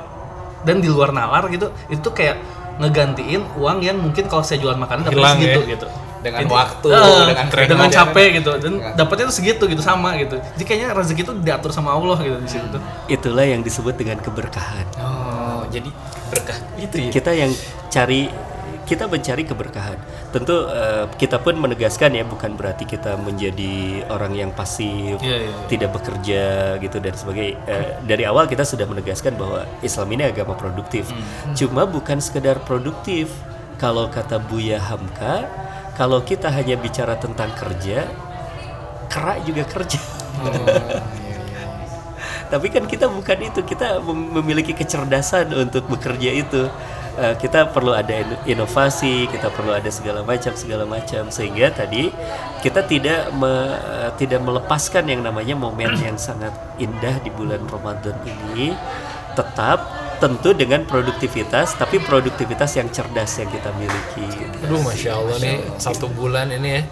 dan di luar nalar gitu itu kayak ngegantiin uang yang mungkin kalau saya jualan makanan dapat Hilang segitu ya? gitu. Dengan Jadi, waktu, eh, dengan dengan capek gitu. Dan Dengan- dapatnya tuh segitu gitu sama gitu. Jadi kayaknya rezeki itu diatur sama Allah gitu di situ. Itulah yang disebut dengan keberkahan. Oh, jadi berkah itu ya. Kita yang cari kita mencari keberkahan. Tentu eh, kita pun menegaskan ya bukan berarti kita menjadi orang yang pasif, Iya, iya, iya. tidak bekerja gitu dan sebagai eh, dari awal kita sudah menegaskan bahwa Islam ini agama produktif. Cuma bukan sekedar produktif. Kalau kata Buya Hamka, kalau kita hanya bicara tentang kerja, kerak juga kerja. Tapi kan kita bukan itu, kita mem- memiliki kecerdasan untuk bekerja itu. Eh, kita perlu ada in- inovasi, kita perlu ada segala macam segala macam. Sehingga tadi kita tidak me- eh, tidak melepaskan yang namanya momen yang sangat indah di bulan Ramadan ini. Tetap tentu dengan produktivitas tapi produktivitas yang cerdas yang kita miliki. Aduh, masya Allah nih satu bulan ini ya.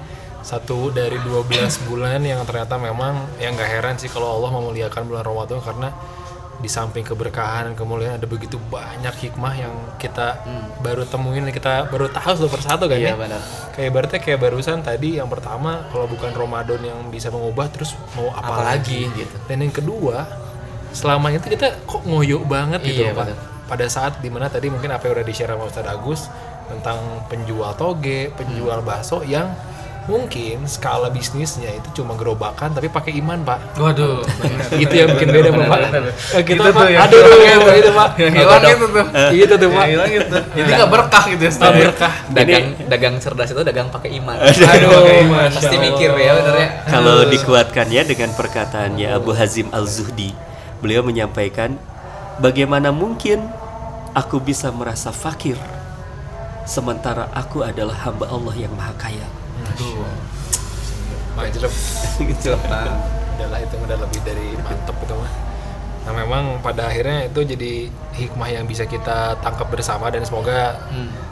Satu dari 12 bulan yang ternyata memang yang nggak heran sih kalau Allah memuliakan bulan Ramadan karena di samping keberkahan dan kemuliaan ada begitu banyak hikmah yang kita baru temuin kita baru tahu satu persatu kan Iya, ya benar. kayak berarti kayak barusan tadi yang pertama kalau bukan Ramadan yang bisa mengubah terus mau apa, Apalagi lagi gitu. dan yang kedua selama itu kita kok ngoyo banget gitu Iya, Pak. pada saat di mana tadi mungkin apa yang udah di share sama Ustadz Agus tentang penjual toge, penjual bakso yang mungkin skala bisnisnya itu cuma gerobakan tapi pakai iman pak. Waduh itu yang bikin beda pak. Eh, kita tuh yang aduh hilang itu itu. itu pak. Yang hilang itu tuh. Itu tuh pak. Yang hilang itu. Jadi nggak berkah gitu ya Ustaz. berkah. Dagang dagang cerdas itu dagang pakai iman. Aduh, pasti mikir ya bener ya. Kalau dikuatkannya dengan perkataannya Abu Hazim Al-Zuhdi, beliau menyampaikan, bagaimana mungkin aku bisa merasa fakir sementara aku adalah hamba Allah yang maha kaya. Majrep. Gitu. adalah itu udah lebih dari mantep itu mah. Nah memang pada akhirnya itu jadi hikmah yang bisa kita tangkap bersama dan semoga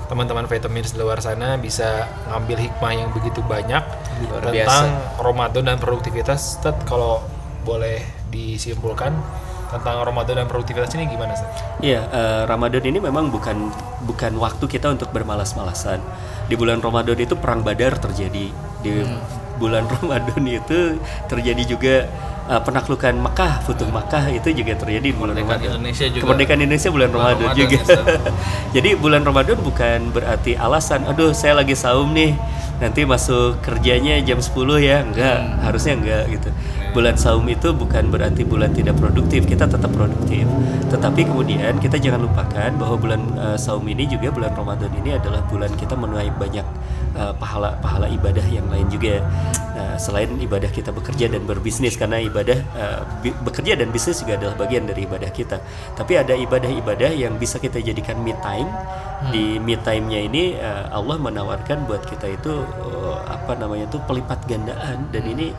teman-teman vitamins di luar sana bisa ngambil hikmah yang begitu banyak Luar tentang Ramadan dan produktivitas. Tet, kalau boleh disimpulkan tentang Ramadan dan produktivitas ini gimana Seth? Iya, eh, Ramadan ini memang bukan bukan waktu kita untuk bermalas-malasan. Di bulan Ramadan itu perang Badar terjadi. Di bulan Ramadan itu terjadi juga eh, penaklukan Mekah, Futuh Makkah itu juga terjadi di bulan Kemerdekaan Ramadan. Indonesia juga. Kemerdekaan Indonesia bulan Bulan Ramadan, Ramadan, juga. Ustaz. Jadi bulan Ramadan bukan berarti alasan, aduh saya lagi saum nih, nanti masuk kerjanya jam 10 ya, enggak, harusnya enggak gitu. Bulan saum itu bukan berarti bulan tidak produktif, kita tetap produktif. Tetapi kemudian kita jangan lupakan bahwa bulan eh, saum ini juga bulan Ramadan ini adalah bulan kita menuai banyak eh, pahala pahala ibadah yang lain juga. Nah, selain ibadah kita bekerja dan berbisnis karena ibadah eh, bi- bekerja dan bisnis juga adalah bagian dari ibadah kita. Tapi ada ibadah-ibadah yang bisa kita jadikan me time. Di me time-nya ini eh, Allah menawarkan buat kita itu eh, apa namanya tuh pelipat gandaan. Dan ini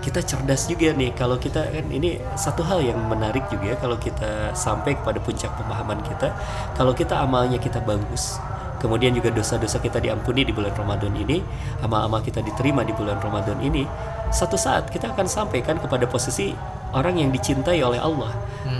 kita cerdas juga nih. Kalau kita kan ini satu hal yang menarik juga kalau kita sampai kepada puncak pemahaman kita. Kalau kita amalnya kita bagus kemudian juga dosa-dosa kita diampuni di bulan Ramadan ini amal-amal kita diterima di bulan Ramadan ini satu saat kita akan sampaikan kepada posisi orang yang dicintai oleh Allah.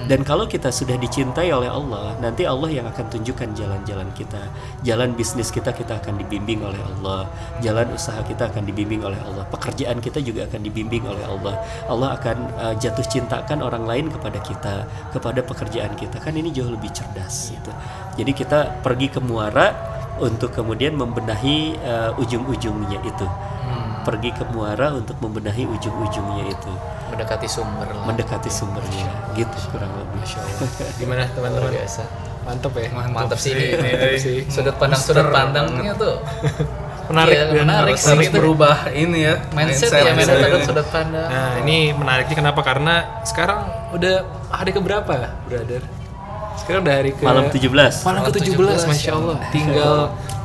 Dan kalau kita sudah dicintai oleh Allah nanti Allah yang akan tunjukkan jalan-jalan kita. Jalan bisnis kita kita akan dibimbing oleh Allah. Jalan usaha kita akan dibimbing oleh Allah. Pekerjaan kita juga akan dibimbing oleh Allah. Allah akan uh, jatuh cintakan orang lain kepada kita kepada pekerjaan kita. Kan ini jauh lebih cerdas gitu. Jadi kita pergi ke muara untuk kemudian membenahi uh, ujung-ujungnya itu pergi ke muara untuk membenahi ujung-ujungnya itu Mendekati sumber lah. mendekati sumbernya gitu kurang lebih Gimana Luar teman-teman? biasa. Mantep ya. Mantap sih ini. Mantep sih. Sudut pandang sudut pandangnya tuh Menarik dan menarik harus- sih harus gitu. berubah ini ya mindset ya mindset mindset. sudut sudut pandang. Nah ini menariknya kenapa? Karena sekarang udah hari keberapa brother? Sekarang udah hari ke malam 17 Malam Malam ke 17, 17, Masya ya Allah Tinggal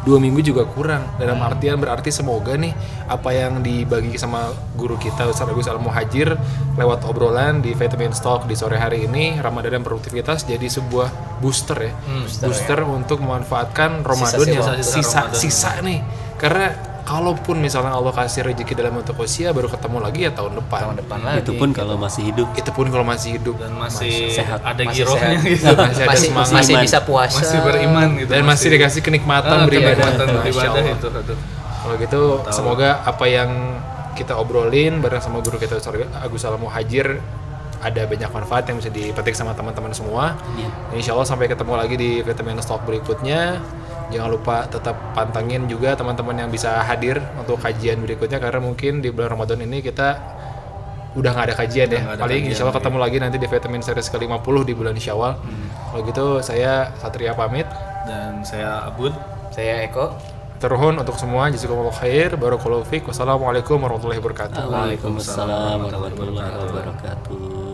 dua minggu juga kurang. Dalam artian berarti semoga nih apa yang dibagi sama guru kita Ustaz Agus Al Muhajir lewat obrolan di Vitamin Stock di sore hari ini Ramadan dan produktivitas jadi sebuah booster ya. Booster, untuk memanfaatkan Ramadan yang Sisa-sisa sisa Ramadan. sisa nih. Karena kalaupun misalnya Allah kasih rezeki dalam bentuk usia baru ketemu lagi ya tahun depan tahun depan lagi itu pun kalau masih hidup itu pun kalau masih hidup dan masih sehat. ada masih girohnya sehat. gitu Masih ada masih semangat. masih bisa puasa masih beriman gitu dan masih dikasih kenikmatan Ah, beribadah beribadah Allah. itu aduh. Kalau gitu semoga apa yang kita obrolin bareng sama guru kita Ustaz Agus Al Muhajir ada banyak manfaat yang bisa dipetik sama teman-teman semua. Insya Allah sampai ketemu lagi di vitamin stock berikutnya. Jangan lupa tetap pantengin juga teman-teman yang bisa hadir untuk kajian berikutnya karena mungkin di bulan Ramadan ini kita udah nggak ada kajian ya. nggak ada Paling kajian insya Allah ketemu lagi nanti di vitamin series ke-50 di bulan Syawal. Kalau gitu saya Satria pamit. dan saya Abud. Saya Eko. Terhun untuk semua. Jazakumullah khair. Barakallahu fiik wassalamualaikum warahmatullahi wabarakatuh. Waalaikumsalam warahmatullahi wabarakatuh